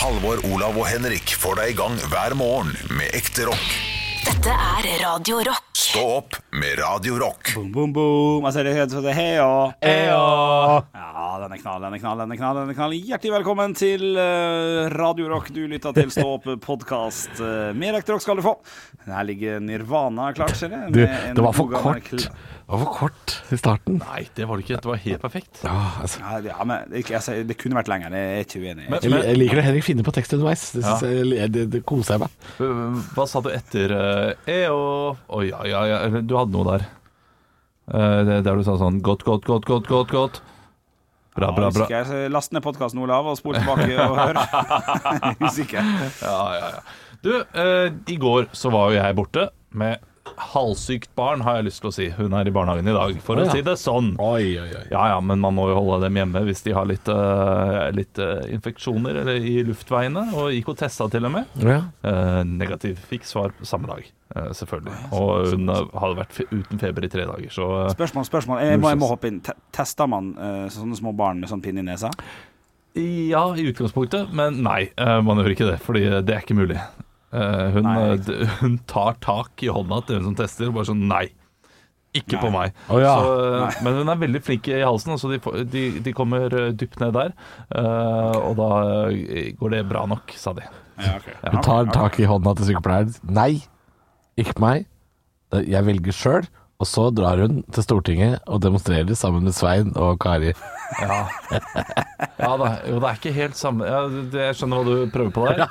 Halvor, Olav og Henrik får deg i gang hver morgen med ekte rock. Dette er Radio Rock. Stå opp med Radio Rock. Boom, boom, boom. Altså, det heter det heia. Ja, den er knall, den er knall, den er knall. den er knall Hjertelig velkommen til eh, Radio Rock. Du lytter til Stå opp-podkast. Uh, mer ekte rock skal du få. Her ligger Nirvana klart, ser jeg. Du, med en det var for god gammel kort. Det var for kort i starten. Nei, det var det ikke. Det var helt perfekt. Ja, altså. Ja, ja, men ikke- jeg det kunne vært lenger. Jeg er ikke uenig. Men- men, jeg liker det Henrik finner på tekst underveis. Det, Ja. jeg, det, det koser jeg meg. Hva sa du etter uh, EO Å ja, ja, ja. eller Du hadde noe der. Eh, der du sa sånn godt, godt, godt, godt, godt. godt Bra, bra, bra. Ja, Så Last ned podkasten, Olav, og spol tilbake og hør. Usikker. Ja, ja, ja. Du, eh, i går så var jo jeg borte med halvsykt barn, har jeg lyst til å si. Hun er i barnehagen i dag, for Å, å si det sånn. Oi, oi, oi. Ja ja, men man må jo holde dem hjemme hvis de har litt, uh, litt uh, infeksjoner eller i luftveiene. Og gikk og testa til og med. Ja. Uh, negativ. Fikk svar på samme dag, eh, selvfølgelig. Og hun hadde vært fe uten feber i tre dager, så Spørsmål, spørsmål. Jeg må, jeg må hoppe inn. Te- Tester man sånne små barn med sånn pinne i nesa? Ja, i utgangspunktet, men nei, man gjør ikke det, fordi det er ikke mulig. Eh, hun, Nei, eh, d- hun tar tak i hånda til hun som tester, og bare sånn nei. Ikke på meg. Oh, ja. så, eh, men hun er veldig flink i halsen, så de, de, de kommer dypt ned der. eh, og da går det bra nok, sa de. Ja, okay. Hun tar tak i hånda til sykepleieren. Nei, ikke på meg. Jeg velger sjøl. Og så drar hun til Stortinget og demonstrerer sammen med Svein og Kari. Ja, ja da, jo, det er ikke helt samme ja, det, Jeg skjønner hva du prøver på der.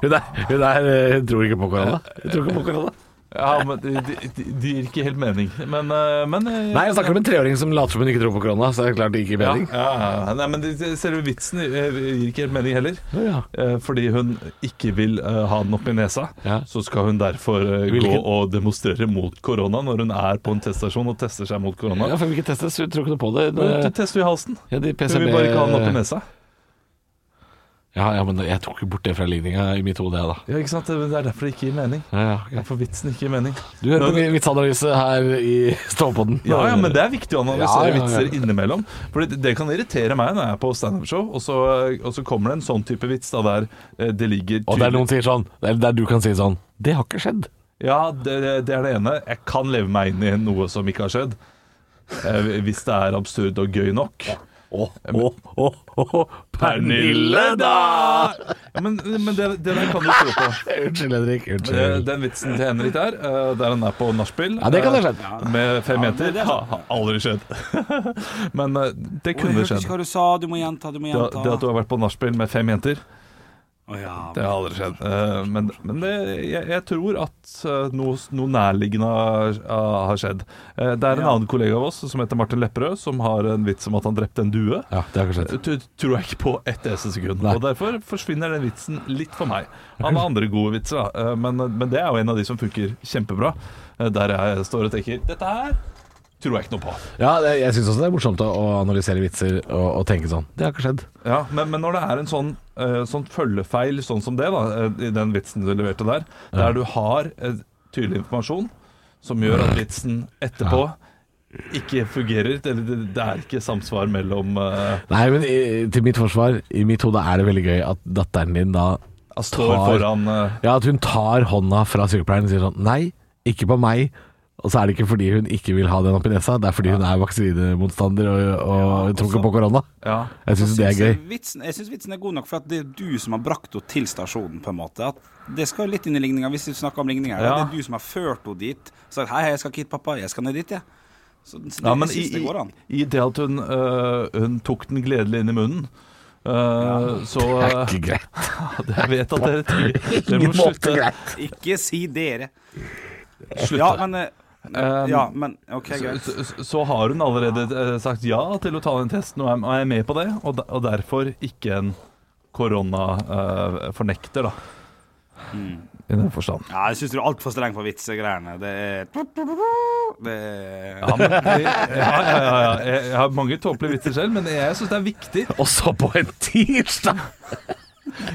Hun, er, hun, er, hun tror ikke på korona. Hun tror ikke på korona. Ja, men Det de, de de gir ikke helt mening. Men, eh, men eh, Nei, jeg snakker om en treåring som later som hun ikke tror på korona. Så det er klart det gir mening. ja, ja. Nei, men det- det- selve vitsen eh, gir ikke helt mening heller. Ja, Fordi hun ikke vil ha den opp i nesa, så skal hun derfor gå og demonstrere mot korona når hun er på en teststasjon og tester seg mot korona. Ja, for vi ikke testes, hun tror ikke noe på det. Det Du tester i halsen. ja, de Hun vil bare ikke ha den opp i nesa. Ja, ja, men jeg tok jo bort det fra ligninga i mitt hode, jeg, da. Ja, ikke sant? Det er derfor det ikke gir mening. Ja, ja, okay. Derfor vitsen ikke gir mening. Du hører på Vitsanalyse her i Stålpodden. Ja, ja, men det er viktig å analysere Ja, ja, ja. vitser innimellom. For det, det kan irritere meg når jeg er på standup-show, og, så- og så kommer det en sånn type vits da der eh, det ligger tydelig Og der noen sier sånn, der, der du kan si sånn Det har ikke skjedd. Ja, det, det- er det ene. Jeg kan leve meg inn i noe som ikke har skjedd. Eh, hvis det er absurd og gøy nok. Å, å, å, å, Pernille, da! Ja, men men det, det der kan du tro på. Unnskyld, Henrik. Eh, Unnskyld. Den vitsen til Henrik der, eh, der han er på nachspiel Ja, det kan ha skjedd. eh, Med fem Ja, meter. det- det er Ha, har aldri skjedd. Men eh, det jeg kunne hørte skjedd. ikke hva du sa. Du må gjenta, du må Det, gjenta. det at du har vært på nachspiel med fem jenter, Å, ja. det har aldri skjedd. Eh, Men, men det, jeg, jeg tror at eh, noe, noe nærliggende har, har skjedd. Eh, Det er en Ja. annen kollega av oss som heter Martin Lepperød, som har en vits om at han drepte en due. Ja, det har skjedd. Det tror jeg ikke på ett eneste sekund. Og Derfor forsvinner den vitsen litt for meg. Han har andre gode vitser. Eh, men, men det er jo en av de som funker kjempebra. Eh, Der jeg står og tenker Dette her tror jeg ikke noe på. Ja, det, jeg syns også det er morsomt å, analysere vitser og, og tenke sånn Det har ikke skjedd. Ja, men, men når det er en sånn, uh, sånn følgefeil sånn som det, da, eh, i den vitsen du leverte der, der du har uh, tydelig informasjon som gjør at vitsen etterpå ikke fungerer, det er ikke samsvar mellom uh... Nei, men i, til mitt forsvar, i mitt hode er det veldig gøy at datteren din da står tar- foran uh... Ja, at hun tar hånda fra sykepleieren og sier sånn Nei, ikke på meg. Og så er det ikke fordi hun ikke vil ha den oppi nesa, det er fordi hun er vaksinemotstander og, og ja, tror ikke på korona. Ja. Jeg syns det er gøy. Vitsen, jeg syns vitsen er god nok, for at det er du som har brakt henne til stasjonen. på en måte At Det skal litt inn i ligninga, hvis vi snakker om ligninger. Ja. Det er du som har ført henne dit. Sagt 'hei, hei, jeg skal hit, pappa. Jeg skal ned dit', jeg. Så, så det, Ja, men jeg i, det går an. i, i det at hun, øh, hun tok den gledelig inn i munnen øh, Så Det er øh, ikke greit. Jeg vet at dere Dere må Ingen måte slutte. greit. Ikke si dere. Slutt. Ja, men eh, Um, Ja, men OK, Så, greit. så, så har hun allerede eh, sagt ja til å ta den testen, og er, og er med på det. Og, og derfor ikke en koronafornekter, da. I den forstand. Ja, jeg syns du er altfor streng på vitsegreiene. Det er det er Ja, men, ja, ja, ja, ja. Jeg, jeg har mange tåpelige vitser selv, men jeg syns det er viktig Også på en tirsdag!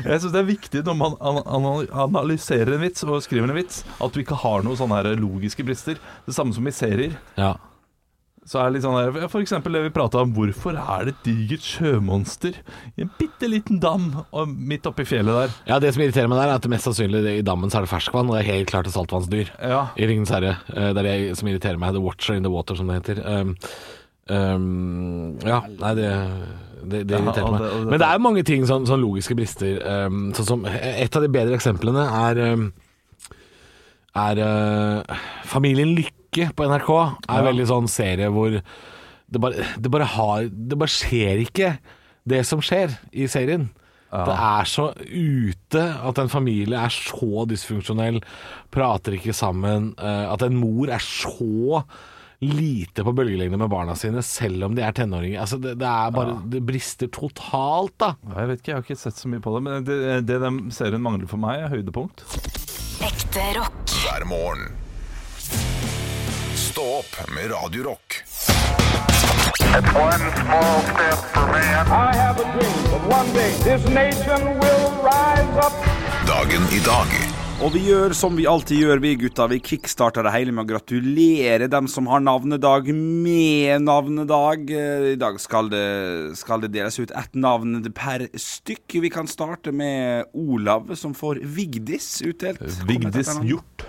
Jeg synes det er viktig når man an an analyserer en vits og skriver en vits, at du ikke har noen sånne her logiske brister. Det samme som i serier. Ja. så er det litt sånn her, For eksempel det vi prata om. Hvorfor er det et digert sjømonster i en bitte liten dam og midt oppi fjellet der? Ja, Det som irriterer meg der, er at mest sannsynlig i dammen så er det ferskvann, og det er helt klart et saltvannsdyr. Ja. I Ringens herre. Eh, Det er det som irriterer meg. The Watcher in the Water, som det heter. Um, ja, nei, det det, det irriterer meg. Men det er jo mange ting, sånn, sånn logiske brister. Um, sånn som, et av de bedre eksemplene er um, Er uh, Familien Lykke på NRK. Er Ja. veldig sånn serie hvor det bare, det bare har Det bare skjer ikke det som skjer i serien. Det er så ute at en familie er så dysfunksjonell, prater ikke sammen, eh, at en mor er så lite på bølgelengde med barna sine, selv om de er tenåringer. Altså, det, det er bare Det brister totalt, da. Jeg vet ikke, jeg har ikke sett så mye på det. Men det, det den serien mangler for meg, er høydepunkt. Ekte rock. hver morgen. Stå opp med Radiorock. One small step for man. I have a dream that one day this nation will rise up. Dagen i dag Og vi gjør som vi alltid gjør, vi gutta. Vi kickstarter det hele med å gratulere dem som har navnedag med navnedag. Eh, I dag skal det, skal det deles ut ett navn per stykk. Vi kan starte med Olav, som får Vigdis utdelt. Vigdis Hjort.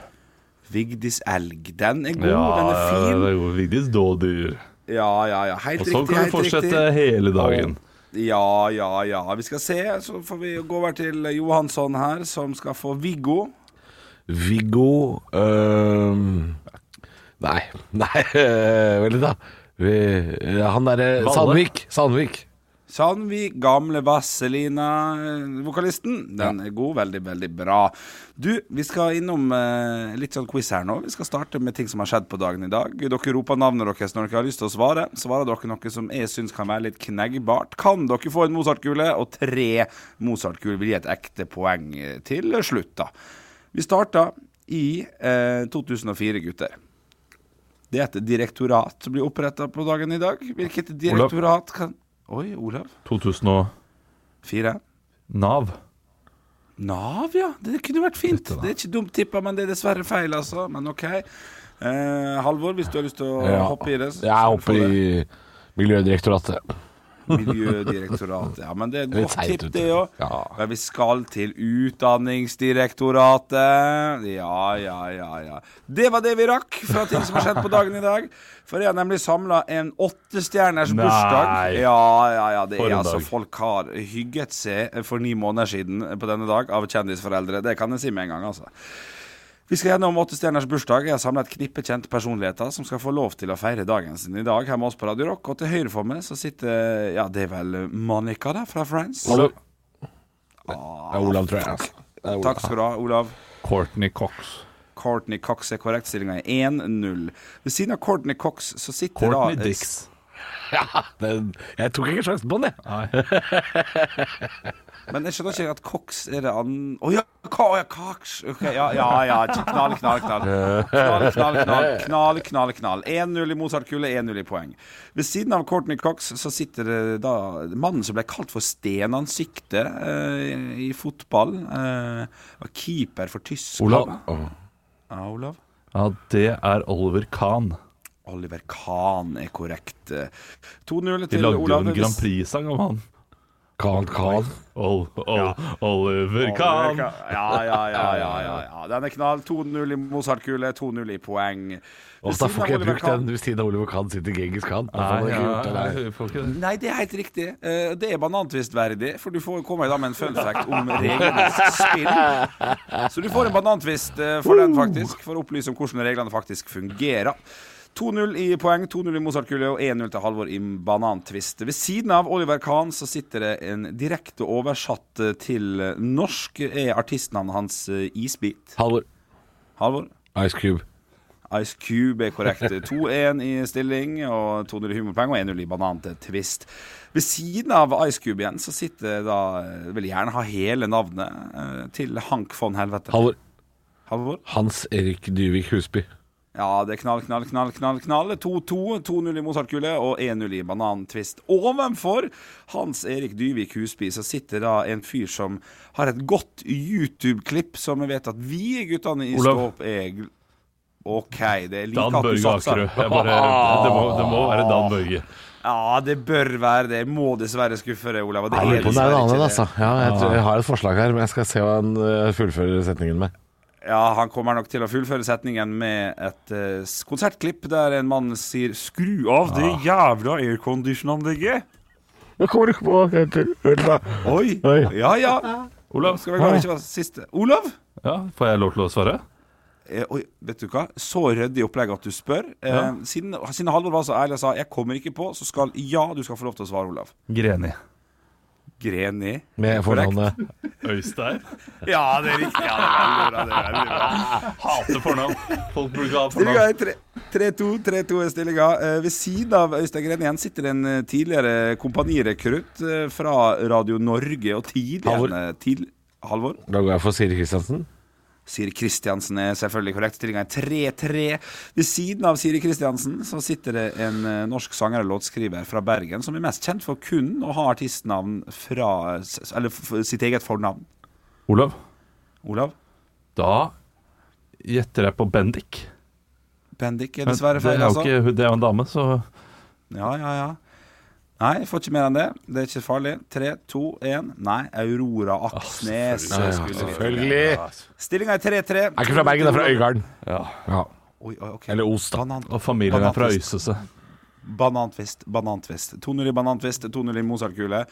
Vigdis Elg. Den er god, den er fin. det er Vigdis Dådyr. Ja, ja, ja. Helt riktig. Og så riktig. kan vi fortsette riktig. hele dagen. Ja, ja, ja. Vi skal se. Så får vi gå over til Johansson her, som skal få Viggo. Viggo øhm, Nei, nei, vel da. Vi, han derre Sandvik. Sandvik. Sandvik, gamle Vasselina-vokalisten. Den er god. Veldig, veldig bra. Du, vi skal innom eh, litt sånn quiz her nå. Vi skal starte med ting som har skjedd på dagen i dag. Dere roper navnet deres når dere har lyst til å svare. Svarer dere noe som jeg syns kan være litt kneggbart, kan dere få en Mozart-kule, og tre Mozart-kuler vil gi et ekte poeng til slutt, da. Vi starta i eh, 2004, gutter. Det er et direktorat som blir oppretta på dagen i dag. Hvilket direktorat kan Oi, Olav. 2004. Nav. Nav, ja. Det kunne vært fint. Dette. Det er ikke dumt tippa, men det er dessverre feil, altså. Men OK. Eh, Halvor, hvis du har lyst til å Ja. hoppe i det? så- Jeg hopper i Miljødirektoratet. Miljødirektoratet. Ja, men det er et godt tipp, det òg. Ja. Vi skal til Utdanningsdirektoratet. Ja, ja, ja, ja. Det var det vi rakk fra ting som har skjedd på dagen i dag. For jeg har nemlig samla en åttestjerners bursdag. Ja, ja, ja. Det er altså. Folk har hygget seg for ni måneder siden på denne dag av kjendisforeldre. Det kan jeg si med en gang, altså. Vi skal gjennom Åtte stjerners bursdag. Jeg har samla et knippe kjente personligheter som skal få lov til å feire dagen sin i dag her med oss på Radio Rock. Og til høyre for meg så sitter Ja, det er vel Monica, da, fra Friends. Olav. Det er Olav, tror jeg. Takk. Olav. Takk skal du ha, Olav. Courtney Cox. Courtney Cox er korrekt. Stillinga er 1-0. Ved siden av Courtney Cox så sitter Courtney da Dix. Ja, den, jeg tok ikke sjansen på den, jeg. Men jeg skjønner ikke at Cox er det an... Å ja, ka, ja, Cox. Ok, ja, ja, ja. Knall, knall, knall. Knall, knall, knall. Knall, knall, knall. 1-0 i Mozart-kullet, 1-0 i poeng. Ved siden av Courtney Cox så sitter det da mannen som ble kalt for stenansiktet eh, i fotball. Eh, var keeper for Tyskland. Olav. Ja, Olav? Ja, det er Oliver Kahn. Oliver Kahn er korrekt. Eh, 2-0 til Olav. De lagde jo en Grand Prix-sang om han. Kan, kan. Ol, ol, Oliver Kahn. Ja, ja, ja, ja, ja, ja. Den er knall. 2-0 i Mozart-kule, 2-0 i poeng. Og da får ikke jeg brukt den ved siden av Oliver Kahn sitter Genghis Khan. Nei, det ja. Nei, det er helt riktig. Eh, Det er banantvistverdig, for du får komme i dag med en fun fact om reglenes spill. Så du får en banantvist eh, for den, faktisk, for å opplyse om hvordan reglene faktisk fungerer. 2-0 i poeng, 2-0 i Mozart-kule og 1-0 til Halvor i banantvist. Ved siden av Oliver Kahn så sitter det en direkte oversatt eh, til norsk, er artistnavnet hans eh, Isbit. Halvor. Halvor? Ice Cube. Ice Cube er korrekt. 2-1 i stilling og 2-0 i humorpoeng og 1-0 i banan til twist. Ved siden av Ice Cube igjen så sitter da eh, Vil gjerne ha hele navnet til Hank von Helvete. Halvor. Halvor? Hans Erik Dyvik Husby. Ja, det er knall, knall, knall, knall. knall 2-2. 2-0 i Mozart-kule og 1-0 i banantvist. Ovenfor Hans Erik Dyvik Husby så sitter da en fyr som har et godt YouTube-klipp som jeg vet at vi guttene i Ståp er OK, det er like Dan Børge akkurat Akerø. Det, må, det må være Dan Børge. Ja, det bør være det. Jeg må dessverre skuffe deg, Olav. det er en dessverre annen, ikke altså. Ja, jeg, tror, jeg har et forslag her, men jeg skal se hva han eh, fullfører setningen med. Ja, han kommer nok til å fullføre setningen med et uh, konsertklipp der en mann sier 'skru av det jævla aircondition-anlegget'. Jeg kommer ikke på hva det heter. Oi. Oi. Ja, ja. Olav, Skal vi glad ikke være siste. Olav? ja, får jeg lov til å svare? Eh, oi, vet du hva? Så ryddig opplegg at du spør. Eh, Ja. siden, siden Halvor var så ærlig og sa 'jeg kommer ikke på', så skal ja, du skal få lov til å svare, Olav. Greni. Greni. Med fornavnet Øystein. Ja, det er riktig. Ja, er. Er. Hater fornavn. Folk burde ikke ha Stillinga fornavn. er 3-2. 3-2 er stillinga. Eh, ved siden av Øystein Greni igjen sitter en eh, tidligere kompanirekrutt eh, fra Radio Norge og tidligere Halvor. Til, Halvor. Da går jeg for Siri Kristiansen. Siri Kristiansen er selvfølgelig korrekt. Stillinga er 3-3. Ved siden av Siri Kristiansen så sitter det en eh, norsk sanger og låtskriver fra Bergen som er mest kjent for kun å ha artistnavn fra Eller sitt eget fornavn. Olav, Olav? da gjetter jeg på Bendik. Bendik er dessverre det feil, altså. ikke, det er jo en dame, så Ja, ja, ja. Nei, jeg får ikke mer enn det. Det er ikke farlig. Tre, to, én. Nei, Aurora Aksnes. Ja, ja, skulle vi- selvfølgelig. Stillinga er 3-3. Er ikke fra Bergen, det er fra Øygarden. ja. Ja. Oi, oi. Eller Os, da. Og familien er fra. Øysese. banantvist, banantvist. 2-0 i banantvist, 2-0 i Mozart-kule.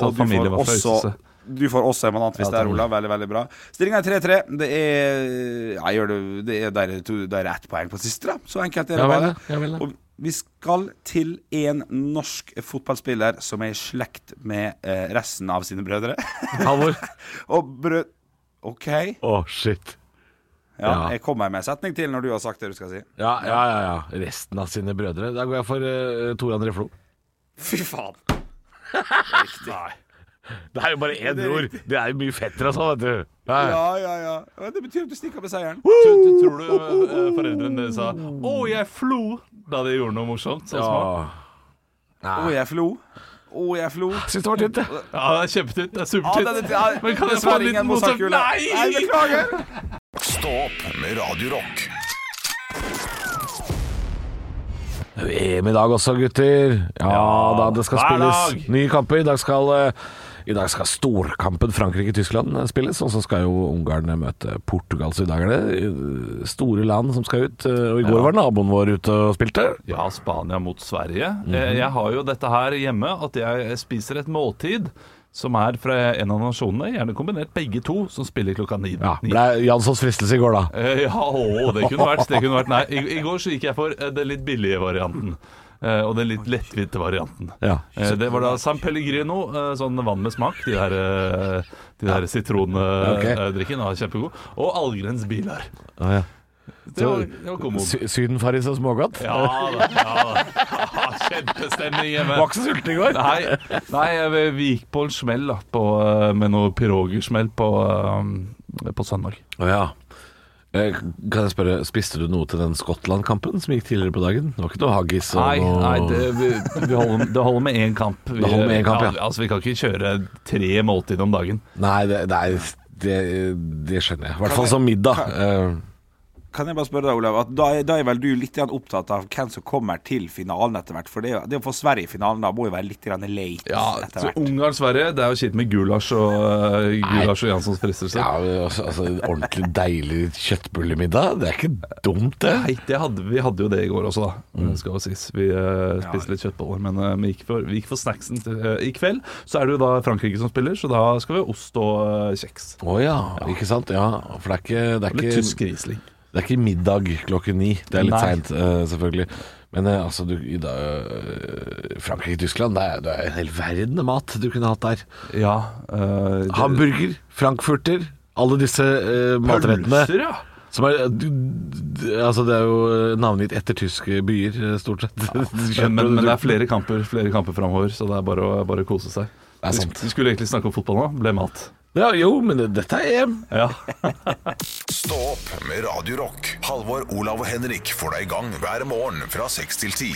Og du familien får også- Du får også en banantvist Ja, der. Olav. Veldig, veldig bra. Stillinga er 3-3. Det er Ja, gjør det Det er, der, er der er ett poeng på siste, da. Så enkelt er det Ja vel, bare. ja vel, ja. Og vi skal til en norsk fotballspiller som er i slekt med eh, resten av sine brødre. Halvor. Og brød... OK. Å, shit. Ja, Ja. Jeg kommer med en setning til når du har sagt det du skal si. Ja, ja, ja, ja. Resten av sine brødre. Da går jeg for uh, Tor André Flo. Fy faen. Nei. Det er jo bare én bror. Det er jo mye fettere og sånn, vet du. Nei. Ja, ja, ja. Men Det betyr at du stikker med seieren. Tror, tror du eh, foreldrene deres sa 'Å, jeg flo' da de gjorde noe morsomt? Sånn. Å, jeg flo. Å, jeg flo. Syns det var tynt, jeg. Ja, det er kjempetynt. Det er Ja, supertynt. ja, Men kan jeg få dessverre en liten ingen motsatt? Mozart-kule. Nei! Nei, beklager. Stå opp med Radio Rock. EM i dag også, gutter. Ja, da, det skal hver spilles dag. nye kamper. I dag skal, eh, i dag skal storkampen Frankrike-Tyskland spilles, og så skal jo Ungarn møte Portugal. Så i dag er det eh, store land som skal ut. eh, Og i går var naboen vår ute og spilte. Ja, Spania mot Sverige. Mm -hmm. Jeg har jo dette her hjemme, at jeg spiser et måltid som er fra en av nasjonene. Gjerne kombinert begge to, som spiller klokka ni. Ja, ble Janssons fristelse i går, da. Ja, å, det kunne vært. Det kunne vært. Nei, i, i går så gikk jeg for den litt billige varianten. Eh, Og den litt lettvinte varianten. Ja. Eh, Det var da San Pellegrino, eh, sånn vann med smak. De der, de der sitrondrikken var kjempegod. Og Algrens biler. Ah, ja. Det var, det var. Sy- Sydenfarris og smågodt. Ja da. Ja, da. Kjempestemning hjemme. Var ikke så sulten i går. Nei, nei, vi, vi gikk på en smell da, på, med noe pirogersmell på, på søndag. Oh, ja. Eh, Kan jeg spørre, Spiste du noe til den Skottland-kampen som gikk tidligere på dagen? Det var ikke noe haggis? og Nei, noe- nei det, vi, vi holder, det holder med én kamp. Vi, Det holder med én kamp, ja. Altså, vi kan ikke kjøre tre måltid om dagen. Nei, det, er, det, det skjønner jeg. I hvert fall som middag. Eh, Kan jeg bare spørre deg, Olav, at da, er- da er vel du litt opptatt av hvem som kommer til finalen etter hvert? For det, det å få Sverige i finalen da må jo være litt late Ja, etter så hvert. Ungarn-Sverige, det er jo kjipt med gulasj og, uh, gulasj og Janssons fristelse. ja, altså, altså, Ordentlig deilig kjøttbullemiddag. Det er ikke dumt, det. Nei, det hadde, vi hadde jo det i går også, da. Skal jo sies. Vi uh, spiste litt kjøttboller, men uh, vi, gikk for, vi gikk for snacksen. Til, eh, I kveld så er det jo da Frankrike som spiller, så da skal vi ha ost og eh, kjeks. Å ja, ikke sant? Ja, for det er ikke, det er Og litt ikke, tysk Riesling. Det er ikke middag klokken ni. Det er litt seint, uh, selvfølgelig. Men uh, altså, du, i dag, uh, Frankrike-Tyskland, det, er- det er en hel verden av mat du kunne hatt der. Ja. eh, det- Hamburger, frankfurter, alle disse eh, matrettene. Pølser, ja. Som er, altså det er jo navngitt etter tyske byer, eh, stort sett. Men, men, men det er flere kamper Flere kamper framover, så det er bare å, bare kose seg. Det er Vi, sant. vi skulle egentlig snakke om fotball nå, ble mat. Ja, jo, men dette er EM. Ja. Stå opp med Radio Rock. Halvor, Olav og Henrik får deg i gang hver morgen fra 6 til 10.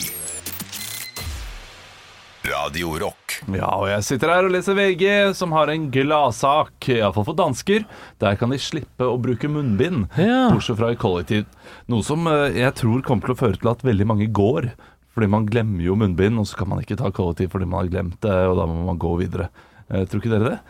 Radio Rock. Ja, og jeg sitter her og leser VG, som har en gladsak, iallfall for dansker. Der kan de slippe å bruke munnbind, Ja. bortsett fra i kollektiv. Noe som eh, jeg tror kommer til å føre til at veldig mange går. Fordi man glemmer jo munnbind, og så kan man ikke ta kollektiv fordi man har glemt det, og da må man gå videre. Eh, tror ikke dere det?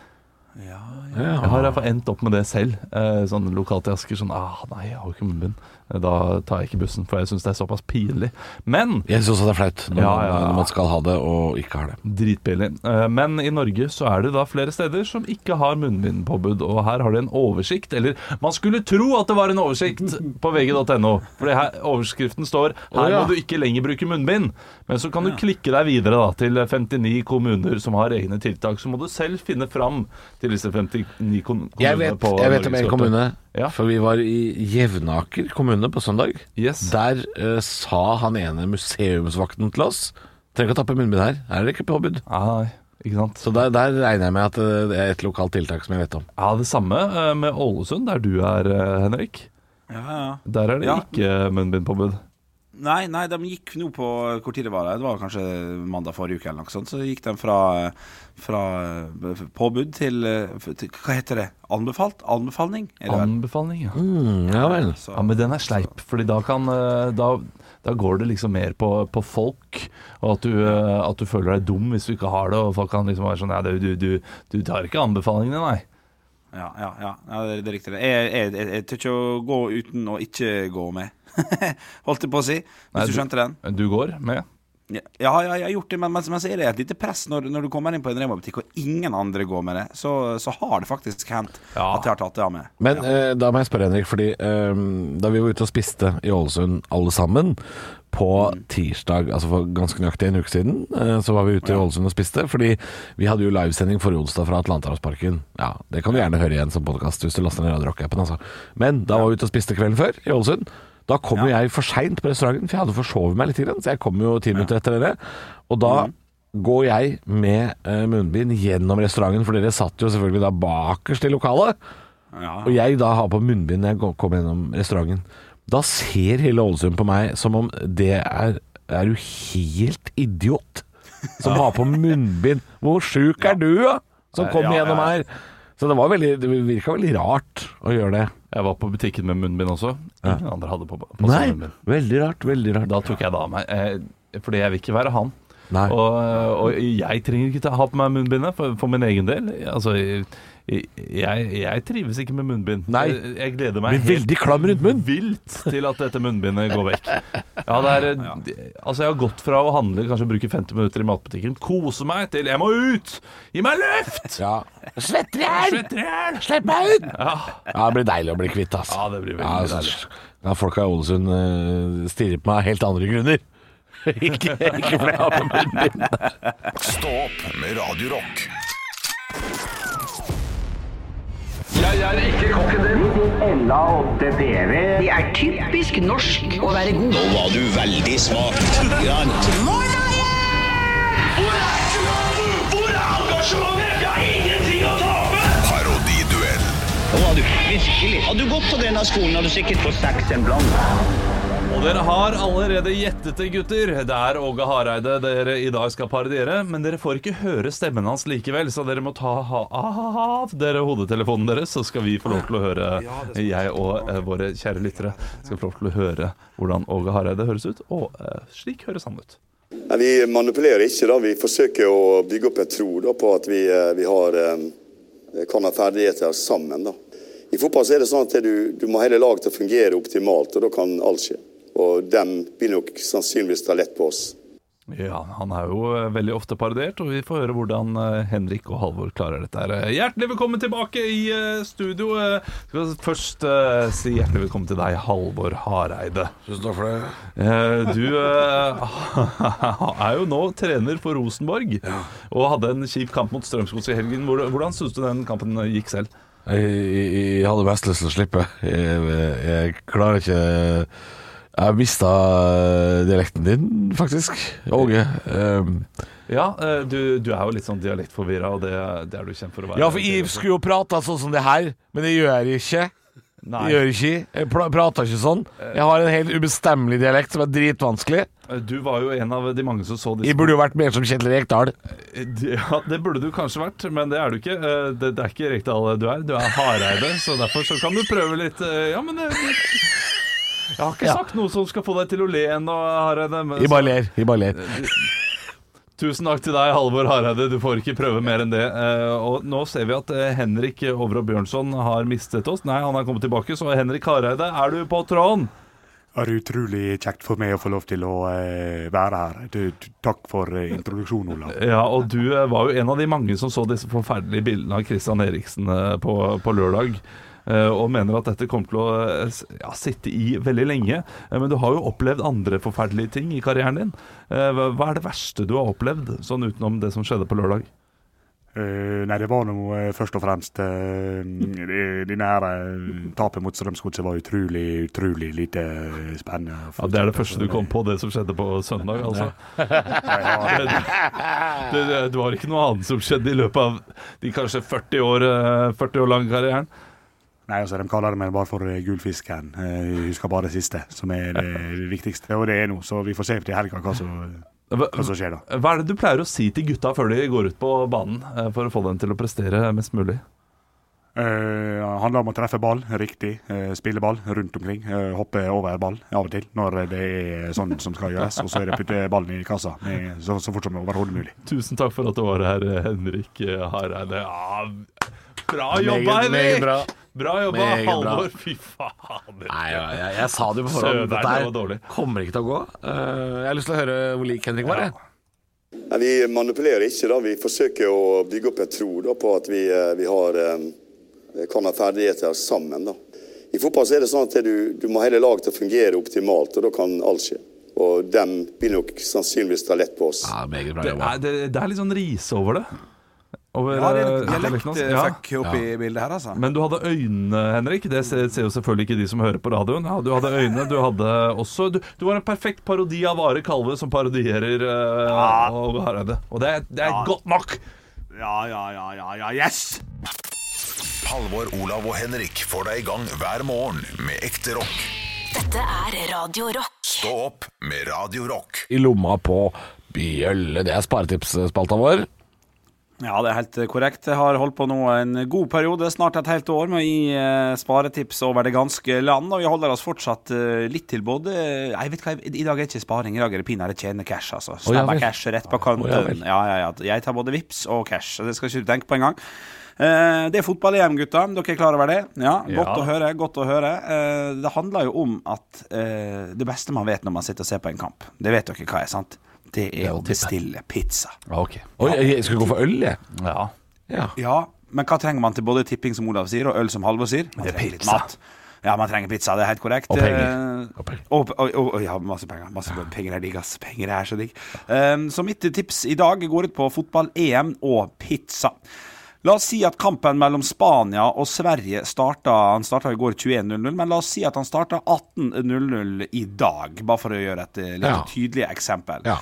Jeg har i hvert fall endt opp med det selv. Eh, sånn lokalt i Asker. Sånn ah, nei, jeg har jo ikke munnbind. Da tar jeg ikke bussen, for jeg syns det er såpass pinlig. Men Jeg syns også det er flaut når, Ja, man- ja, når man skal ha det og ikke har det. Dritbillig. Eh, Men i Norge så er det da flere steder som ikke har munnbindpåbud. Og her har de en oversikt, eller man skulle tro at det var en oversikt på vg.no. For her, overskriften står 'Her må du ikke lenger bruke munnbind'. Men så kan du klikke deg videre da til 59 kommuner som har egne tiltak. Så må du selv finne fram til disse 59 kom- kommunene Jeg vet, jeg vet om en kommune, Ja. for vi var i Jevnaker kommune på søndag. Yes. Der eh, sa han ene museumsvakten til oss Trenger ikke å tappe munnbind her, her er det ikke påbud. Ah, nei, ikke sant? Så der, der regner jeg med at eh, det er et lokalt tiltak som jeg vet om. Ja, det samme eh, med Ålesund, der du er, eh, Henrik. Ja, ja. Der er det Ja. ikke munnbindpåbud. Nei, nei, de gikk nå på Hvor tid det var det? Det var kanskje mandag forrige uke eller noe sånt. Så gikk de fra, fra eh, påbud til, eh, til Hva heter det? Anbefalt? Anbefaling? Er det? Anbefaling, ja. Mm, ja vel. Så- Ja, men den er sleip, fordi da kan eh, Da, da går det liksom mer på, på folk, og at du, at du føler deg dum hvis du ikke har det, og folk kan liksom være sånn Nei, du, du, du, du tar ikke anbefalingene, nei. Ja, ja, ja, ja det, er- det er riktig. Jeg, jeg, jeg, jeg tør ikke å gå uten å ikke gå med. Holdt jeg på å si. Hvis Nei, du du- skjønte den? Du går med? Ja, ja, ja, jeg har gjort det, men, men, men så er det et lite press når, når du kommer inn på en Rema-butikk og ingen andre går med det. Så, så har det faktisk hendt Ja. at jeg har tatt det av meg. Men eh, da må jeg spørre, Henrik, fordi eh, da vi var ute og spiste i Ålesund alle sammen på tirsdag, altså for ganske nøyaktig en uke siden, eh, så var vi ute i Ålesund og spiste, fordi vi hadde jo livesending forrige onsdag fra Atlanterhavsparken. Ja, det kan du gjerne høre igjen som podkast hvis du laster ned Radio Rock-appen, altså. Men da var vi ute og spiste kvelden før i Ålesund. Da kom jo jeg for seint på restauranten, for jeg hadde forsovet meg litt, så jeg kom jo ti minutter etter dere. Og da går jeg med eh, munnbind gjennom restauranten, for dere satt jo selvfølgelig da bakerst i lokalet. Ja, Og jeg da har på munnbind når jeg kommer gjennom restauranten. Da ser hele Ålesund på meg som om det er Er du helt idiot som har på munnbind? Hvor sjuk er du, da? Som kommer Ja, ja, gjennom her. Så det var veldig Det virka veldig rart å gjøre det. Jeg var på butikken med munnbind også. Ingen andre hadde på, på Nei, munnbind. veldig rart. Veldig rart. Da tok jeg det av meg, eh, fordi jeg vil ikke være han. Og, og jeg trenger ikke ta- ha på meg munnbindet for, for min egen del. Altså, jeg, jeg, trives ikke med munnbind. Nei. Jeg, jeg gleder meg Blir veldig klam rundt munnen. vilt til at dette munnbindet går vekk. Ja, det er, altså jeg har gått fra å handle, kanskje bruke 50 minutter i matbutikken, kose meg, til jeg må ut! Gi meg luft! Ja. Svetter i hjel! Slipp meg ut! Ja. Ja, det blir deilig å bli kvitt, altså. Ja, det blir veldig så- deilig. Ja, folka i Ålesund uh, stirrer på meg av helt andre grunner. ikke, ikke fordi jeg har på munnbind. Stå opp med Radio Rock. Det er typisk norsk å være god. Nå var du veldig smak. Grann. Hvor er engasjementet? Jeg har ingenting å tape! Parodiduell. Nå var du virkelig. Hadde du gått på denne skolen, hadde du sikkert fått seks en blant. Og dere har allerede gjettet det, gutter. Det er Åge Hareide dere i dag skal parodiere. Men dere får ikke høre stemmen hans likevel, så dere må ta av dere hodetelefonen deres, så skal vi få lov til å høre, jeg og eh, våre kjære lyttere, skal få lov til å høre hvordan Åge Hareide høres ut. Og eh, slik høres han ut. Nei, Vi manipulerer ikke. da. Vi forsøker å bygge opp en tro da, på at vi, eh, vi har, kan ha ferdigheter sammen. da. I fotball så er det sånn at du, du må hele laget til å fungere optimalt, og da kan alt skje. Og dem vil nok sannsynligvis ta lett på oss. Ja, han er jo eh, veldig ofte parodiert, og vi får høre hvordan eh, Henrik og Halvor klarer dette. her. Eh, Hjertelig velkommen tilbake i studio. Skal vi først si hjertelig velkommen til deg, Halvor Hareide. Tusen takk for det. Eh, Du er jo nå trener for Rosenborg, og hadde en kjip kamp mot Strømsgods i helgen. Hvordan, hvordan syns du den kampen gikk selv? Jeg, jeg, jeg hadde mest lyst til å slippe. Jeg, jeg klarer ikke Jeg mista dialekten din, faktisk, Åge. Um, Ja, eh, du, du er jo litt sånn dialektforvirra, og det, det er du kjent for å være. ja, for jeg skulle jo prata sånn som det her, men det gjør jeg ikke. Nei. Jeg gjør ikke. Jeg prater ikke sånn. Jeg har en helt ubestemmelig dialekt som er dritvanskelig. Du var jo en av de mange som så disse Jeg burde jo vært mer som Kjetil Rekdal. Ja, det burde du kanskje vært, men det er du ikke. Eh, Det, det er ikke Rekdal du er. Du er Hareide, så derfor så kan du prøve litt eh, Ja, men eh, Jeg har ikke Ja. sagt noe som skal få deg til å le ennå, Hareide. Vi bare ler. Vi bare ler. Tusen takk til deg, Halvor Hareide. Du får ikke prøve mer enn det. Eh, og nå ser vi at eh, Henrik Overå Bjørnson har mistet oss. Nei, han er kommet tilbake, så Henrik Hareide, er du på tråden? Det er utrolig kjekt for meg å få lov til å eh, være her. Takk for introduksjonen, Olav. Ja, og du var jo en av de mange som så disse forferdelige bildene av Christian Eriksen på, på lørdag. Eh, Og mener at dette kommer til å eh, ja, sitte i veldig lenge. Eh, Men du har jo opplevd andre forferdelige ting i karrieren din. Hva er det verste du har opplevd, sånn utenom det som skjedde på lørdag? Uh, nei, det var nå først og fremst uh, Denne her eh, tapet mot Strømsgodset var utrolig, utrolig lite spennende. Ja, Det er det første du kom på, det som skjedde på søndag, altså. Det, det, det var ikke noe annet som skjedde i løpet av de kanskje 40 år, eh, 40 år lange karrieren? Nei, altså, De kaller meg bare for eh, Gullfisken. Eh, Jeg husker bare det siste, som er det viktigste. Og det er nå, så vi får se til helga hva som, Hva, som skjer da. hva er det du pleier å si til gutta før de går ut på banen, eh, for å få dem til å prestere mest mulig? Uh, handler om å treffe ball riktig, uh, spille ball rundt omkring. Uh, hoppe over ball av og til når det er sånn som skal gjøres. Og så er det putte ballen i kassa med, så, så fort som overhodet mulig. Tusen takk for at du var her, Henrik Hareide. Ja, bra jobba, Henrik! bra. Bra jobba, Halvor. Fy faen. Nei, jeg, jeg, jeg sa det jo på forhånd. det Dette kommer ikke til å gå. Uh, jeg har lyst til å høre hvor lik Henrik var. Ja. Nei, Vi manipulerer ikke. da. Vi forsøker å bygge opp en tro da, på at vi, eh, vi har, eh, kan ha ferdigheter sammen. da. I fotball så er det sånn at du, du må hele laget til å fungere optimalt, og da kan alt skje. Og dem vil nok sannsynligvis ta lett på oss. Ja, meget bra Det er, det, det er litt sånn rise over det. Over, Ja, det er eh, litt dialekten hans. Ja. dialektfuck oppi bildet her, altså. Men du hadde øyne, Henrik. Det ser, ser jo selvfølgelig ikke de som hører på radioen. Ja, du hadde øyne, du hadde også Du, du var en perfekt parodi av Are Kalve som parodierer uh, og Hareide. Og det, det er Ja. godt nok! Ja, ja, ja, ja, ja, yes! Halvor, Olav og Henrik får deg i gang hver morgen med ekte rock. Dette er Radio Rock. Stå opp med Radio Rock. I lomma på Bjølle. Det er sparetipsspalta vår. Ja, det er helt korrekt. Jeg har holdt på nå en god periode, snart et helt år, med å gi eh, sparetips over det ganske land. Og vi holder oss fortsatt eh, litt til både Jeg vet hva, I dag er ikke sparing, i dag er det pinadø tjene cash, altså. Snabba cash rett på Å, ja kontoen. ja, ja, ja. Jeg tar både vips og cash, det skal ikke du tenke på engang. Eh, det er fotball-EM, gutta. Dere er klar over det? Ja, Godt Ja. å høre. godt å høre Eh, Det handler jo om at eh, det beste man vet når man sitter og ser på en kamp, det vet dere hva er, sant? Det er å bestille pizza. Ok. Oi, jeg skal gå for øl, jeg. Ja. Ja. Ja, men hva trenger man til både tipping, som Olav sier, og øl, som Halvor sier? Man Det er pizza. mat. Ja, man trenger pizza, det er helt korrekt. Og penger. Eh, Og penger. Og, og, og, og ja, masse penger. Masse penger er digg, ass. Penger er så digg. Um, så mitt tips i dag går ut på fotball-EM og pizza. La oss si at kampen mellom Spania og Sverige starta Han starta i går 21.00, men la oss si at han starta 18.00 i dag. Bare for å gjøre et eh, litt Ja. tydelig eksempel. Ja.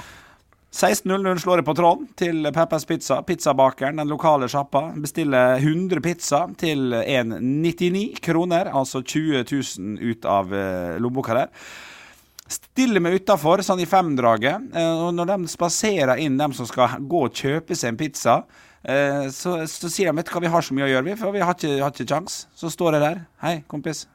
16.00 slår jeg på tråden til Peppers Pizza. Pizzabakeren, den lokale sjappa, bestiller 100 pizza til 1,99 kroner. Altså 20 000 ut av eh, lommeboka der. Stiller meg utafor, sånn i femdraget. Eh, og når de spaserer inn, dem som skal gå og kjøpe seg en pizza, så, så sier de vet du hva, vi har så mye å gjøre, vi, for vi har ikke, har ikke kjangs. Så står jeg der. Hei, kompis.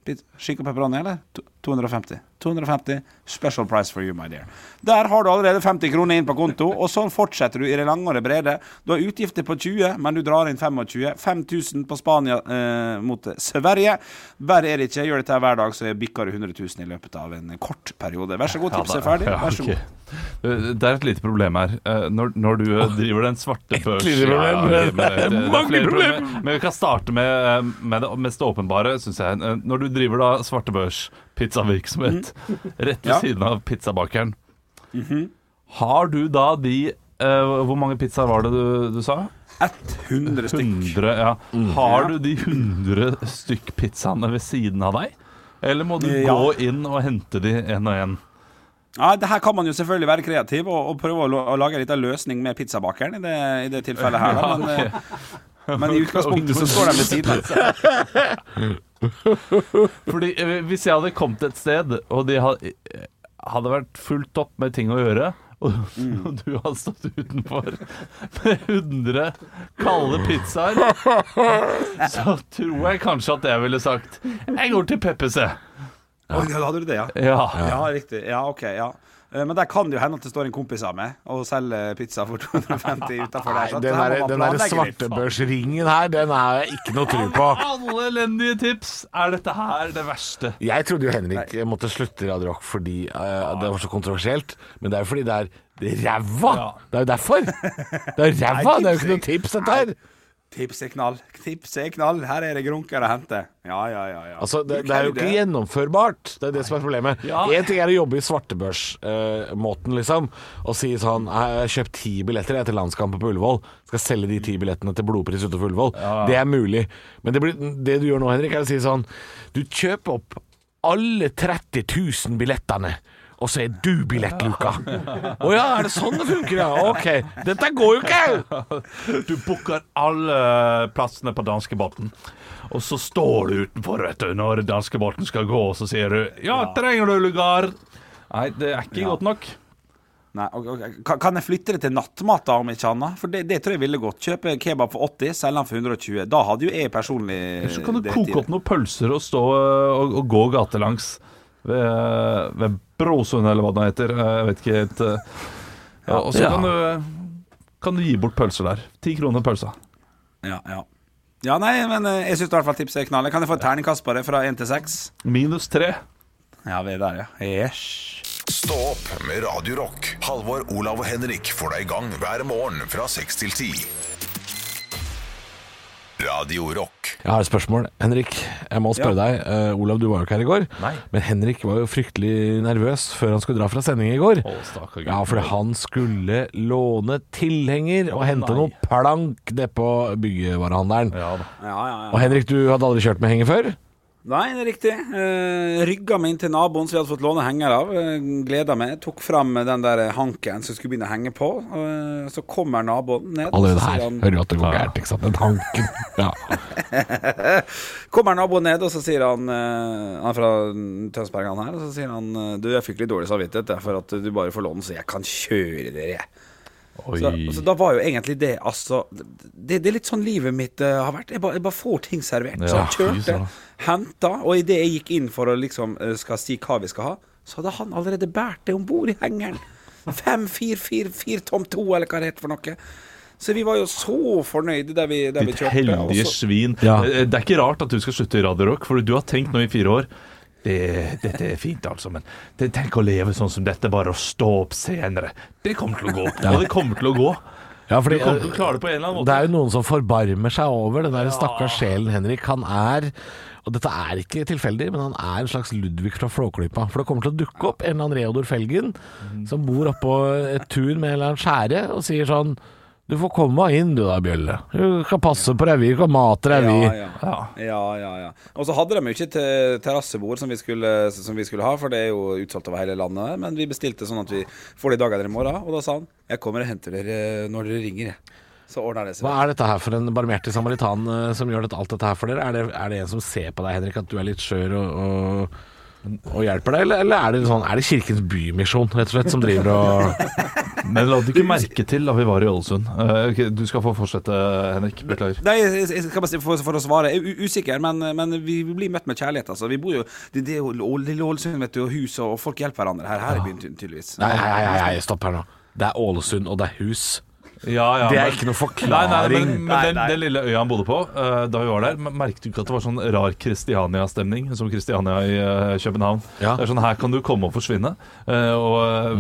Skikk og pepperoni, eller? To- 250. 250. Special price for you, my dear. Der har du allerede 50 kroner inn på konto, og sånn fortsetter du i det lange og det brede. Du har utgifter på 20, men du drar inn 25. 5000 på Spania eh, mot Sverige. Verre er det ikke. Gjør dette hver dag, så bikker du 100 000 i løpet av en kort periode. Vær så god, tipset er ferdig. Vær så god. Eh, Det er et lite problem her. Eh, Når, når du eh, driver den svarte børs. Ja, Mange problem. problemer. Men vi kan starte med, med det mest åpenbare, syns jeg. Når du driver da svartebørs-pizzavirksomhet rett ved Ja. siden av pizzabakeren, har du da de uh, Hvor mange pizzaer var det du, du sa? 100 stykk. 100, ja. Mm. Har du de 100 stykk pizzaene ved siden av deg? Eller må du ja. gå inn og hente de én og én? Ja, det her kan man jo selvfølgelig være kreativ og, og prøve å, å lage en liten løsning med pizzabakeren i det, i det tilfellet her. Da. Men, eh, men i utgangspunktet så står de ved siden av. Fordi eh, hvis jeg hadde kommet et sted, og de hadde, hadde vært fullt opp med ting å gjøre og, og du hadde stått utenfor med 100 kalde pizzaer, så tror jeg kanskje at jeg ville sagt Jeg går til Peppes, jeg. Oi, hadde du det, ja? Ja. Ja, riktig. Ja, OK. ja Eh, Men der kan det jo hende at det står en kompis av meg og selger pizza for 250 utafor der. Den der, den der svartebørsringen her, den har jeg ikke noe tro på. Alle elendige tips. Er dette her det verste? Jeg trodde jo Henrik måtte slutte i Radio Rock fordi uh, det var så kontroversielt, men det er jo fordi det er er ræva! Ja. Det er jo derfor. Det er ræva, det er jo ikke noe tips, dette her. Tips er knall. Tips er knall. Her er det grunker å hente. Ja, ja, ja. ja. Altså, det, det er jo ikke gjennomførbart. Det er det som er problemet. Ja. Ting er å jobbe i svartebørsmåten, liksom, og si sånn Jeg har kjøpt ti billetter til landskampen på Ullevål. Skal selge de ti billettene til blodpris utenfor Ullevål. Det er mulig. Men det, blir, det du gjør nå, Henrik, er å si sånn Du kjøper opp alle 30 000 billettene. Og så er du billettluka. Å ja, er det sånn det funker, ja? Ok. Dette går jo ikke! Du booker alle plassene på danskebåten. Og så står du utenfor vet du, når danskebåten skal gå, og så sier du 'Ja, trenger du lugar?' Nei, det er ikke godt nok. Nei, okay. ok. Kan- jeg flytte det til nattmat, da, om ikke annet? For det, det tror jeg ville gått. Kjøpe kebab for 80, selge den for 120. Da hadde jo jeg personlig Eller så kan du koke opp noen pølser og stå øh, og, og gå gatelangs ved, ved Brosund, eller hva det heter. Jeg vet ikke helt. øh. Ja, og så Ja. kan, du, kan du gi bort pølser der. Ti kroner pølsa. Ja, ja. Ja, nei, men eh, jeg syns i hvert fall tipset er knall. Kan jeg få et terningkast på det fra 1 til 6? Minus tre. Ja, vi er der, ja. Yes. Stå opp med Radio Rock. Halvor, Olav og Henrik får deg i gang hver morgen fra 6 til 10. Radio Rock. Jeg har et spørsmål. Henrik, jeg må spørre deg. Uh, Olav, du var jo ikke her i går. Nei. Men Henrik var jo fryktelig nervøs før han skulle dra fra sending i går. Å, stakkar. Ja, fordi han skulle låne tilhenger og hente nei. noe plank nedpå byggevarehandelen. Ja da. Ja, ja, ja. Og Henrik, du hadde aldri kjørt med henger før? Nei, det er riktig. Uh, rygga meg inn til naboen som vi hadde fått låne henger av. Uh, Gleda meg. Tok fram den der hanken som skulle begynne å henge på. Uh, så kommer naboen ned. Allerede her han- hører du at det går gærent, ikke sant? Den hanken. Ja. Kommer naboen ned, og så sier han eh, Han er fra Tønsberg, han her. Og så sier han eh, Du, jeg fikk litt dårlig samvittighet for at du bare får låne, så jeg kan kjøre dere, jeg. Så, så da var jo egentlig det altså Det, det er litt sånn livet mitt uh, har vært. Jeg bare, jeg bare får ting servert. så jeg kjørte, henta, og idet jeg gikk inn for å liksom uh, skal si hva vi skal ha, så hadde han allerede båret det om bord i hengeren. 5-4-4-4 tom 2, eller hva det heter for noe. Så vi var jo så fornøyde der vi, der vi kjørte. Ditt heldige svin. Ja. Eh, Det er ikke rart at du skal slutte i Radio Rock, for du har tenkt nå i fire år det, dette er fint, altså, men tenk å leve sånn som dette, bare å stå opp senere. Det kommer til å gå. Og det kommer til å gå. Ja, fordi, det. Det er jo noen som forbarmer seg over den der stakkars sjelen Henrik. Han er og dette er ikke tilfeldig, men han er en slags Ludvig fra Flåklypa. For det kommer til å dukke opp en eller annen Reodor Felgen som bor oppå et tun med en eller annen skjære og sier sånn Du får komme inn du da, Bjølle. Du kan passe på deg, vi kan mate deg, vi. Ja, ja. ja, ja, ja. Og så hadde de jo ikke terrassebord som, vi skulle- som vi skulle ha, for det er jo utsolgt over hele landet. Men vi bestilte sånn at vi får det i dag eller i morgen. Og da sa han jeg kommer og henter dere når dere ringer. jeg». Så ordner det seg. Hva er dette her for en barmhjertig samaritan eh, som gjør alt dette her for dere? Er det, er det en som ser på deg, Henrik, at du er litt skjør og, og, og hjelper deg, eller, eller er det sånn Er det Kirkens Bymisjon, rett og slett, som driver og Men la du ikke merke til da vi var i Ålesund? Eh, ok, du skal få fortsette, Henrik. Beklager. Nei, jeg, jeg skal bare si for, for å svare. Jeg er u- usikker, men, men vi blir møtt med kjærlighet. Altså. Vi bor jo Det, det er jo Å- Lille Ålesund, vet du, og hus, og folk hjelper hverandre her. Her er byen ty- tydeligvis. Nei, nei, nei, nei, stopp her nå. Det er Ålesund, og det er hus. Ja, ja, Det er men- ikke noe forklaring. nei, men, men Nei, den, nei. den lille øya han bodde på, uh, da vi var der, men merket du ikke at det var sånn rar Kristiania-stemning, som Kristiania i uh, København? Ja. Det er sånn, Her kan du komme og forsvinne, uh, og,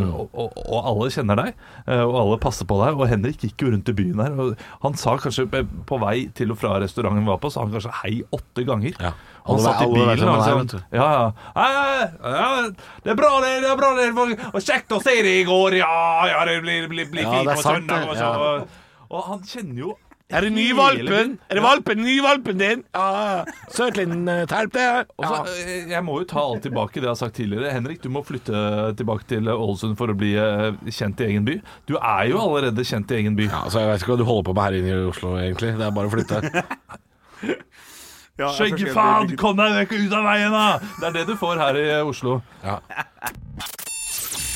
og, og, og alle kjenner deg, eh, og alle passer på deg. Og Henrik gikk jo rundt i byen her, og han sa kanskje på- på vei til og fra restauranten vi var på, sa han kanskje hei åtte ganger. Ja. Han satt i bilen og sa ja, ja. Det er bra, det. det er bra det Og kjekt å se deg i går. Ja, ja, det blir, blir, blir fint på søndag. Og, så, og han kjenner jo Er det ny valpen? Er det valpen? Ny valpen din? Ja, søt liten eh, terp, det. Ja. eh, jeg må jo ta alt tilbake det jeg har sagt tidligere. Henrik, du må flytte tilbake til Ålesund for å bli eh, kjent i egen by. Du er jo allerede kjent i egen by. Ja, så jeg vet ikke hva du holder på med her inne i Oslo, egentlig. Det er bare å flytte. Ja, jeg Skjeggefaen, kom deg vekk ut av veien, da! Det er det du får her i Oslo.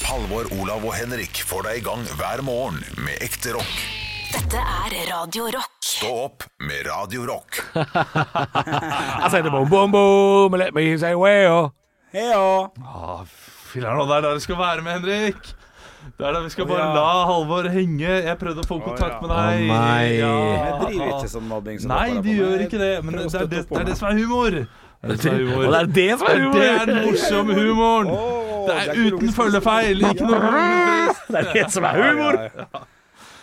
Halvor, Olav og Henrik får deg i gang hver morgen med ekte rock. Dette er Radio Rock. Stå opp med Radio Rock. I said boom, boom, boom, let me say well. Heia! Ah, Filler'n, det er der du skal være med, Henrik. Det er da vi skal bare ja. la Halvor henge. Jeg prøvde å få kontakt med deg. Oh, nei. Vi driver ikke som mobbing. som Nei, de gjør ikke det. Men det er det, det, er det som er humor. Det er det som er humor. Det er det som er humor. Det er den morsomme humoren. Det er uten følgefeil. Ikke noe. Det er det som er humor. Ja, ja, ja.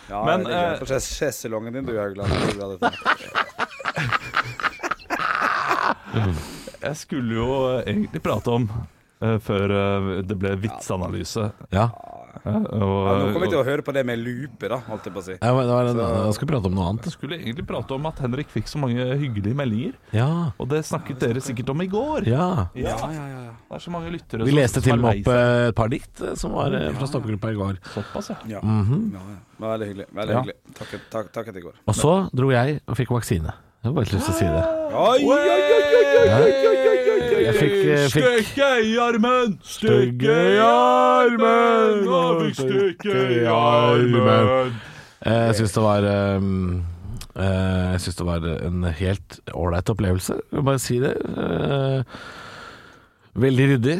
Ja, Men, det ligger eh, på sjeselongen din, du er er dette. Jeg skulle jo egentlig prate om uh, før uh, det ble vitsanalyse. Ja. Og, Ja, nå kommer vi til å høre på det med lupe, da, holdt jeg på å si. Ja, men var en, jeg skulle prate om noe annet. jeg skulle egentlig prate om at Henrik fikk så mange hyggelige meldinger. Ja. Og det snakket dere sikkert om i går. ja. Ja, ja, ja. ja. Det er så mange lyttere Vi leste til og med opp eh, et par dikt eh, som var eh, fra stoppegruppa i går. Såpass, ja. ja. -hmm. ja, ja. Veldig hyggelig. Veldig Ja. hyggelig. Takket, takk, takket i går. Og så dro jeg og fikk vaksine. Jeg har bare lyst til å si det. Oi, oi, oi, Jeg fikk, eh, fikk- Støkke i armen! Stykke i armen! Jeg fikk støkke i armen. Jeg syns det var Jeg syns det var en helt ålreit opplevelse. Jeg vil bare si det. Veldig ryddig.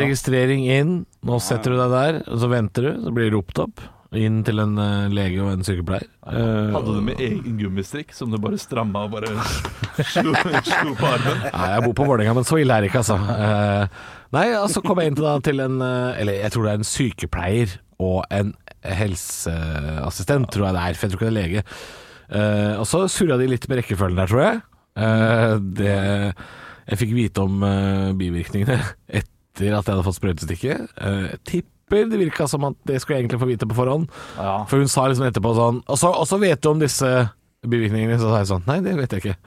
Registrering inn. Nå setter du deg der, og så venter du. Så blir du ropt opp. Inn til en eh, lege og en sykepleier. Eh, Hadde du med egen gummistrikk som du bare stramma og bare slo, slo på armen? Nei, jeg bor på Vålerenga, men så ille er det ikke, altså. Nei, nei, altså kom jeg inn til, da, til en eh, Eller jeg tror det er en sykepleier og en helseassistent, tror jeg det er. For jeg tror ikke det er lege. Eh, og så surra de litt med rekkefølgen der, tror jeg. Eh, det, jeg fikk vite om eh, bivirkningene etter at jeg hadde fått sprøytestikket. Uh, tipper det virka som at det skulle jeg egentlig få vite på forhånd. Ja. For hun sa liksom etterpå sånn Og så, og så vet du om disse bivirkningene. Så sa jeg sånn Nei, det vet jeg ikke.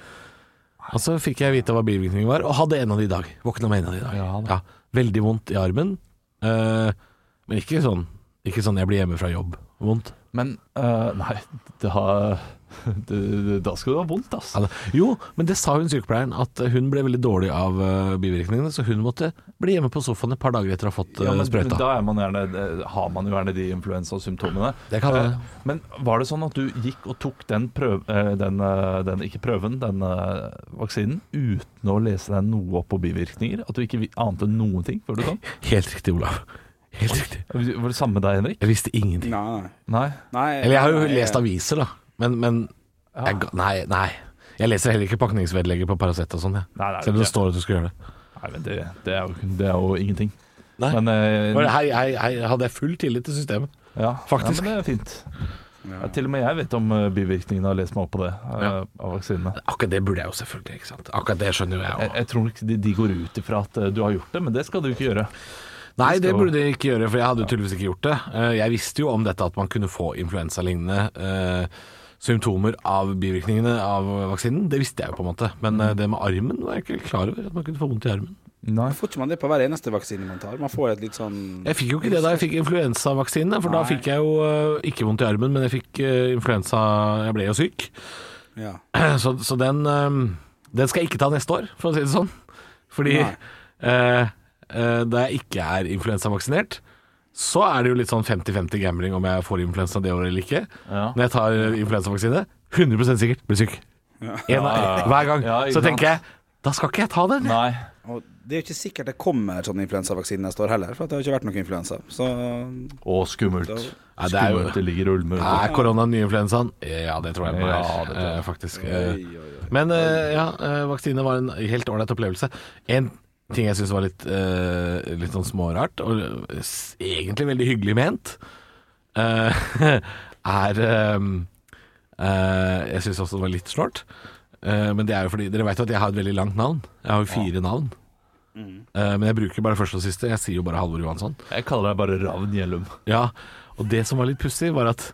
Og så fikk jeg vite hva bivirkningen var, og hadde en av de i dag. Våkna med en av de i dag. Ja, Ja, veldig vondt i armen. Uh, men ikke sånn Ikke sånn jeg blir hjemme fra jobb. Vondt. Men uh, nei, det har Da skal du ha vondt, ass. Jo, men det sa hun sykepleieren, at hun ble veldig dårlig av eh, bivirkningene, så hun måtte bli hjemme på sofaen et par dager etter å ha fått Ja, eh, men, men sprøyta. da er man gjerne, eh, har man jo gjerne de influensasymptomene. Det kan være. Eh, Men var det sånn at du gikk og tok den prøv, eh, den, den, ikke prøven, den vaksinen, uten å lese deg noe opp på bivirkninger? At du ikke ante noen ting før du kom? Helt riktig, Olav. Helt riktig. Var det samme med deg, Henrik? Jeg visste ingenting. Nei, Nei? nei. Eller jeg har jo lest aviser, da. Men, men jeg, nei, nei. Jeg leser heller ikke pakningsvedlegget på Paracet og sånn, jeg. Nei, nei, Selv om det står at du skal gjøre det. Nei, men det, det, er jo, det er jo ingenting. Nei. Men eh, Hei, hei, hei, hadde jeg full tillit til systemet. ja, faktisk. Ja, men det er fint. Ja, til og med jeg vet om eh, bivirkningene og har lest meg opp på det eh, Ja. av vaksinene. Akkurat det burde jeg jo selvfølgelig, ikke sant. Akkurat det skjønner jo jeg Jeg, òg. jeg tror ikke de, de går ut ifra at eh, du har gjort det, men det skal du ikke gjøre. Nei, det skal- burde jeg ikke gjøre, for jeg hadde jo tydeligvis ikke gjort det. Jeg visste jo om dette at man kunne få influensalignende eh, symptomer av bivirkningene av vaksinen. Det visste jeg jo på en måte. Men eh, det med armen var jeg ikke helt klar over. At man kunne få vondt i armen. Nei. Får ikke man det på hver eneste vaksine man tar? Man får et litt sånn Jeg fikk jo ikke det da jeg fikk influensavaksine, for da fikk jeg jo eh, ikke vondt i armen, men jeg fikk eh, influensa Jeg ble jo syk. Ja. Så, så den, den skal jeg ikke ta neste år, for å si det sånn. Fordi Nei. eh, eh, da jeg ikke er influensavaksinert, så er det jo litt sånn 50-50 gambling om jeg får influensa det året eller ikke. Ja. Når jeg tar influensavaksine, 100 sikkert blir syk. En, hver gang. Ja, så tenker jeg da skal ikke jeg ta den. Nei. Og det er jo ikke sikkert det kommer sånn influensavaksine neste år heller, for det har ikke vært noen influensa. Så Å, skummelt. Da- Nei, det er jo- det ligger ulmer. Er korona den nye influensaen? Ja, det tror jeg den er, Ja, det tror jeg. eh, faktisk. Oi, oi, oi. Men eh, ja, eh, vaksine var en helt ålreit opplevelse. En ting jeg syns var litt, uh, litt sånn smårart, og egentlig veldig hyggelig ment, uh, er eh, eh, Jeg syns også det var litt snålt. Eh, men det er jo fordi Dere vet jo at jeg har et veldig langt navn. Jeg har jo fire navn. Eh, men jeg bruker bare første og siste. Jeg sier jo bare Halvor Johansson. Jeg kaller deg bare Ravn Gjellum. Ja, og det som var litt pussig, var at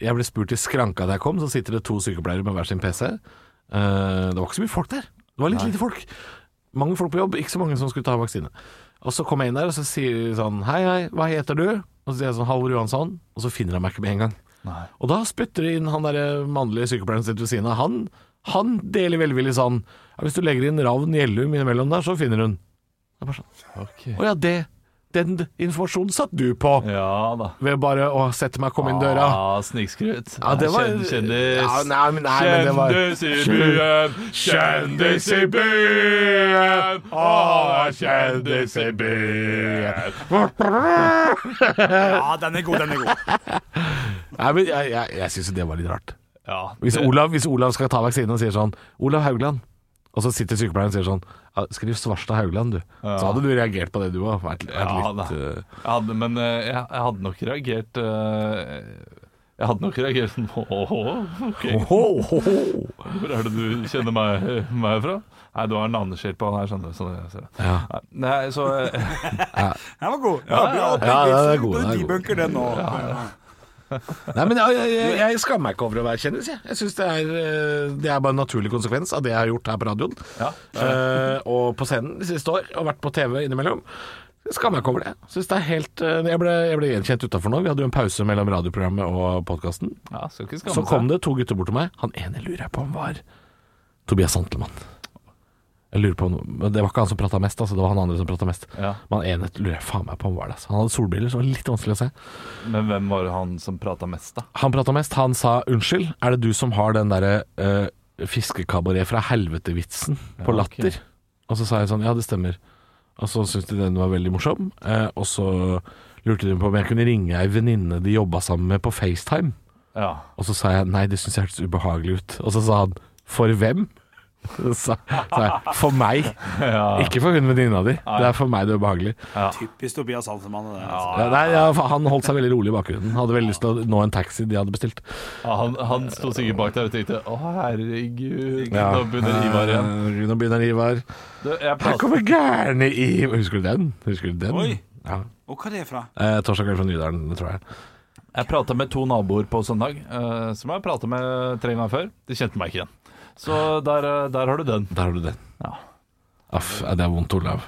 jeg ble spurt i skranka da jeg kom, så sitter det to sykepleiere med hver sin PC. Eh, det var ikke så mye folk der. Det var litt lite folk. Mange folk på jobb, ikke så mange som skulle ta vaksine. Og så kommer jeg inn der, og så sier de sånn Hei, hei, hva heter du? Og så sier jeg sånn Halvor Johansson. Og så finner han meg ikke med en gang. Nei. Og da spytter de inn han der mannlige sykepleieren sitt ved siden av. Han Han deler velvillig sånn ja, Hvis du legger inn Ravn Gjellum innimellom der, så finner hun. Det er bare sånn. Å ja, det Den informasjonen satt du på. Ja da. Ved bare å sette meg og komme inn døra. Ah, Snikskryt. Ja, det var Kjendis. Ja, nei, men, nei, men det var Kjendis i byen, kjendis i byen. Å, kjendis i byen. Ja, den er god, den er god. Nei, men jeg, jeg, jeg syns jo det var litt rart. Ja, Hvis Olav, hvis Olav skal ta vaksinen og sier sånn Olav Haugland. Og så sitter sykepleieren og sier sånn ja, Skriv Svarstad Haugland, du. Ja. Så hadde du reagert på det, du òg. Ja, eh, hadde, men eh, jeg, jeg hadde nok reagert eh, Jeg hadde nok reagert sånn Åh, ok. ho, ho, ho. Hvor er det du kjenner meg, meg fra? Nei, du har en navneskjelt på han her, skjønner du. Så det, så. Ja. Nei, så Den var god. Ja, bra. ja, ja, den er god, den er god. Debunker den nå. Nei, men jeg, jeg, jeg skammer meg ikke over å være kjendis. Jeg, jeg synes det, er, eh, det er bare en naturlig konsekvens av det jeg har gjort her på radioen. Ja. Uh, og på scenen de siste år, og vært på TV innimellom. Jeg skammer meg ikke over det. Synes det er helt, eh, jeg, ble, jeg ble gjenkjent utafor nå. Vi hadde jo en pause mellom radioprogrammet og podkasten. ja, så, Så kom det to gutter bort til meg. Han ene lurer jeg på om var Tobias Santelmann. Jeg lurer på Det var ikke han som prata mest, altså. det var han andre som prata mest. Ja. Men han ene lurer jeg faen meg på om var det. Altså. Han hadde solbriller, så det var litt vanskelig å se. Men hvem var det han som prata mest, da? Han prata mest. Han sa 'unnskyld, er det du som har den derre uh, fiskekabaret fra helvete-vitsen på Ja, ok. Latter?' Og så sa jeg sånn 'ja, det stemmer'. Og så syntes de den var veldig morsom. Uh, og så lurte de på om jeg kunne ringe ei venninne de jobba sammen med på FaceTime. Ja. Og så sa jeg nei, det syns jeg hørtes ubehagelig ut. Og så sa han for hvem? Så sa, sa jeg for meg. Ja. Ikke for hun venninna di. Det er for meg det er ubehagelig. Typisk Tobias Altemann. det altså. Ja, nei, ja, han holdt seg veldig rolig i bakgrunnen. Hadde veldig lyst til å nå en taxi de hadde bestilt. Ja, han, han sto sikkert bak der og tenkte Å, herregud, Ja. nå begynner Ivar igjen. Eh, Nå begynner Ivar. Du, jeg Her prater kommer gærne Ivar. Husker du den? Husker du den? Oi. Ja. Og hva er det fra? Eh, Torsdag kveld fra Nydalen, tror jeg. Jeg prata med to naboer på søndag, eh, som jeg prata med tre ganger før. De kjente meg ikke igjen. Så der, eh, der har du den. Der har du den. Ja. Aff, ja, det er vondt, Olav.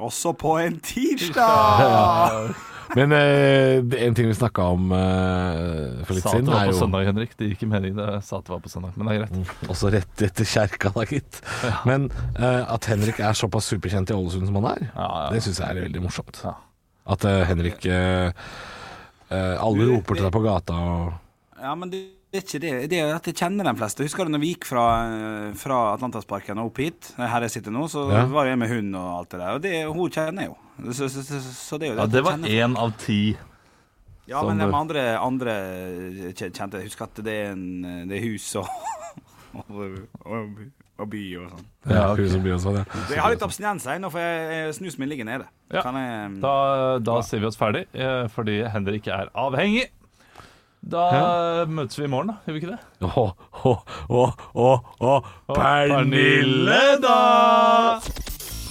Også på en tirsdag! Men eh, en ting vi snakka om eh, for litt siden Sa at det var på jo søndag, Henrik. Det gir ikke mening. Det sa at det var på søndag, men det er greit. også rett etter kjerka, da, gitt. Men eh, at Henrik er såpass superkjent i Ålesund som han er, Ja, ja. det syns jeg er veldig morsomt. Ja. At eh, Henrik eh, eh, Alle roper til deg på gata og Ja, men det det er ikke det. Det er at jeg kjenner de fleste. Husker du når vi gikk fra, fra Atlantasparken og opp hit, her jeg sitter nå, så Ja. var jeg med hund og alt det der. Og det, hun kjenner jeg jo. Så, så, så, så det er jo Ja, det var én av ti. Ja, men de andre, andre kjente jeg. Husker at det er, en, det er hus og, og, og, og by og sånn. ja, hus og by og sånn, ja. Så jeg har litt abstinens her nå, for jeg snusen min ligger nede. Ja. Kan jeg Da, da sier vi oss ferdig, eh, fordi Henrik er avhengig. Da møtes vi i morgen, da. Gjør vi ikke det? Å, å, å, å, å, Pernille, da!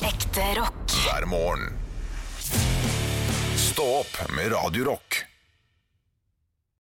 Ekte rock. hver morgen. Stå opp med Radio Rock.